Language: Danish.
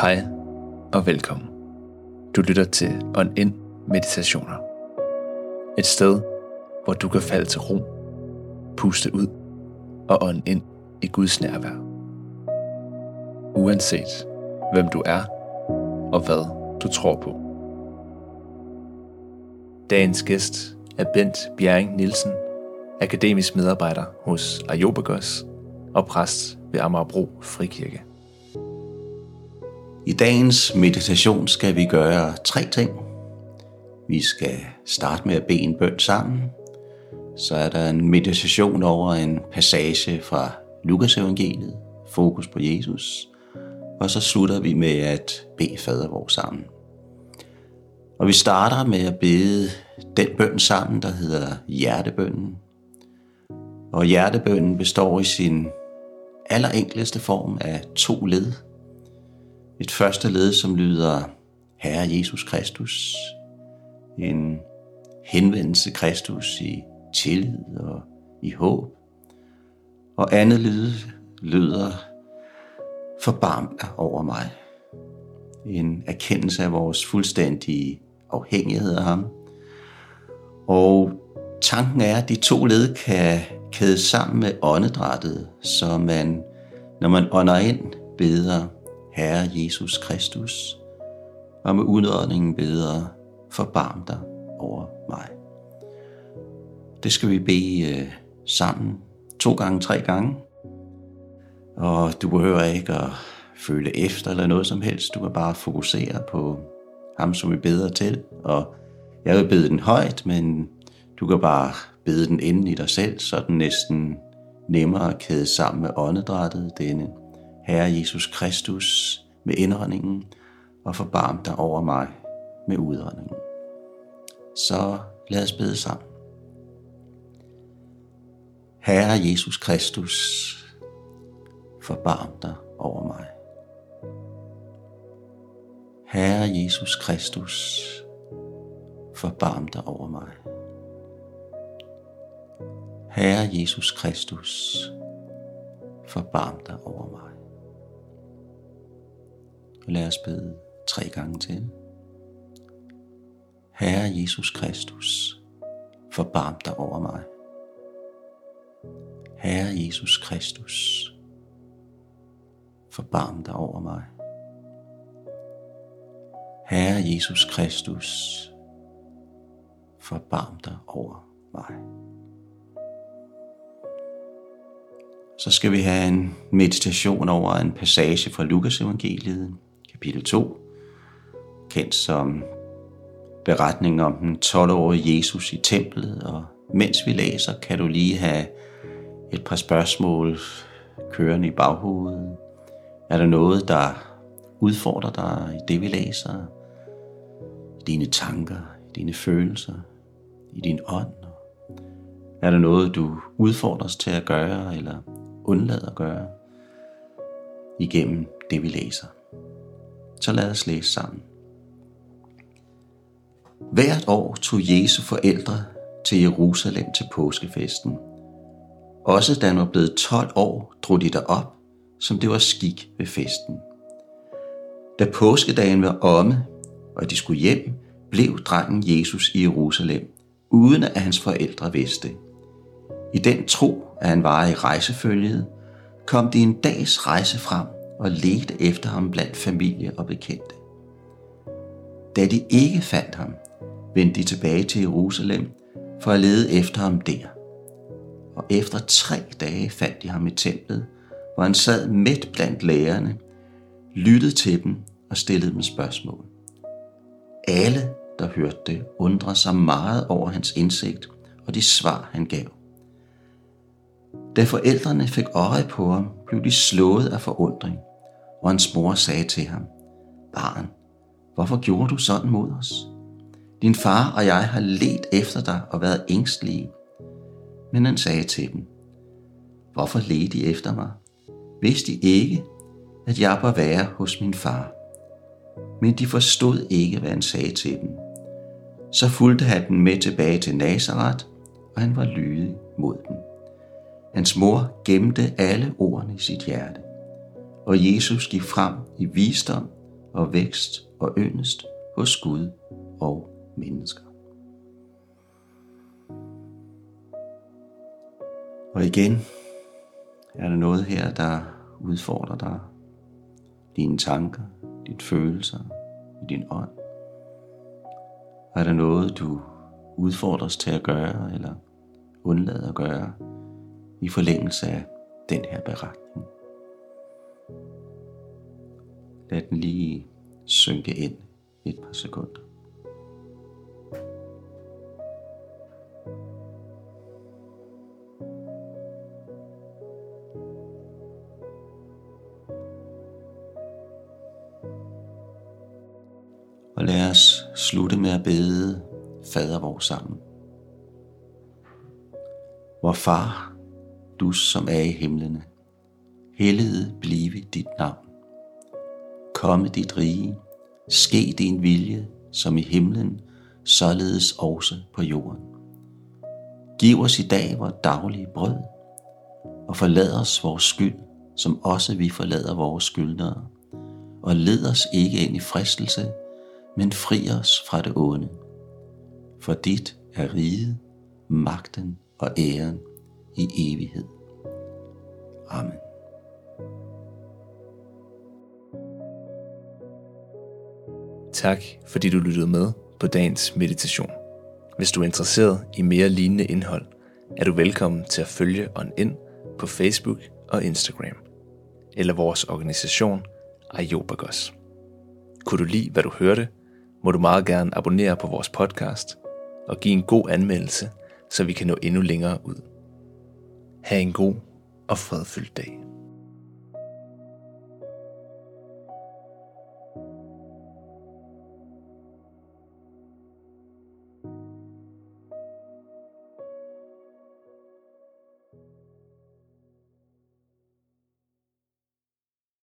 Hej og velkommen. Du lytter til On In Meditationer. Et sted, hvor du kan falde til ro, puste ud og ånde ind i Guds nærvær. Uanset hvem du er og hvad du tror på. Dagens gæst er Bent Bjerring Nielsen, akademisk medarbejder hos Ayobagos og præst ved Amagerbro Frikirke. I dagens meditation skal vi gøre tre ting. Vi skal starte med at bede en bøn sammen. Så er der en meditation over en passage fra Lukas evangeliet, fokus på Jesus. Og så slutter vi med at bede fader vores sammen. Og vi starter med at bede den bøn sammen, der hedder hjertebønnen. Og hjertebønnen består i sin allerenkleste form af to led – et første led, som lyder Herre Jesus Kristus. En henvendelse Kristus i tillid og i håb. Og andet led lyder Forbarm dig over mig. En erkendelse af vores fuldstændige afhængighed af ham. Og tanken er, at de to led kan kædes sammen med åndedrættet, så man, når man ånder ind, beder Herre Jesus Kristus, og med udåndingen beder, forbarm dig over mig. Det skal vi bede øh, sammen to gange, tre gange. Og du behøver ikke at føle efter eller noget som helst. Du kan bare fokusere på ham, som vi beder til. Og jeg vil bede den højt, men du kan bare bede den inden i dig selv, så den næsten nemmere at kæde sammen med åndedrættet, denne Herre Jesus Kristus, med indretningen, og forbarm dig over mig med udretningen. Så lad os bede sammen. Herre Jesus Kristus, forbarm dig over mig. Herre Jesus Kristus, forbarm dig over mig. Herre Jesus Kristus, forbarm dig over mig. Og lad os bede tre gange til. Herre Jesus Kristus, forbarm dig over mig. Herre Jesus Kristus, forbarm dig over mig. Herre Jesus Kristus, forbarm dig over mig. Så skal vi have en meditation over en passage fra Lukas evangeliet, kapitel 2, kendt som beretningen om den 12-årige Jesus i templet, og mens vi læser, kan du lige have et par spørgsmål kørende i baghovedet. Er der noget, der udfordrer dig i det, vi læser? I dine tanker, i dine følelser, i din ånd? Er der noget, du udfordres til at gøre, eller undlader at gøre igennem det, vi læser? Så lad os læse sammen. Hvert år tog Jesu forældre til Jerusalem til påskefesten. Også da han var blevet 12 år, drog de derop, som det var skik ved festen. Da påskedagen var omme, og de skulle hjem, blev drengen Jesus i Jerusalem, uden at hans forældre vidste. I den tro, at han var i rejsefølget, kom de en dags rejse frem og ledte efter ham blandt familie og bekendte. Da de ikke fandt ham, vendte de tilbage til Jerusalem for at lede efter ham der. Og efter tre dage fandt de ham i templet, hvor han sad midt blandt lærerne, lyttede til dem og stillede dem spørgsmål. Alle, der hørte det, undrede sig meget over hans indsigt og de svar, han gav. Da forældrene fik øje på ham, blev de slået af forundring og hans mor sagde til ham, Barn, hvorfor gjorde du sådan mod os? Din far og jeg har let efter dig og været ængstlige. Men han sagde til dem, Hvorfor ledte I efter mig? Vidste I ikke, at jeg var være hos min far? Men de forstod ikke, hvad han sagde til dem. Så fulgte han den med tilbage til Nazareth, og han var lydig mod dem. Hans mor gemte alle ordene i sit hjerte og Jesus gik frem i visdom og vækst og yndest hos Gud og mennesker. Og igen er der noget her, der udfordrer dig. Dine tanker, dine følelser, din ånd. Er der noget, du udfordres til at gøre, eller undlade at gøre, i forlængelse af den her beretning? Lad den lige synke ind et par sekunder. Og lad os slutte med at bede fader vores sammen. Vor far, du som er i himlene, helliget blive dit navn. Komme dit rige, ske din vilje, som i himlen, således også på jorden. Giv os i dag vores daglige brød, og forlad os vores skyld, som også vi forlader vores skyldnere. Og led os ikke ind i fristelse, men fri os fra det onde. For dit er riget, magten og æren i evighed. Amen. Tak fordi du lyttede med på dagens meditation. Hvis du er interesseret i mere lignende indhold, er du velkommen til at følge On ind på Facebook og Instagram, eller vores organisation Ayobagos. Kunne du lide, hvad du hørte, må du meget gerne abonnere på vores podcast og give en god anmeldelse, så vi kan nå endnu længere ud. Ha' en god og fredfyldt dag.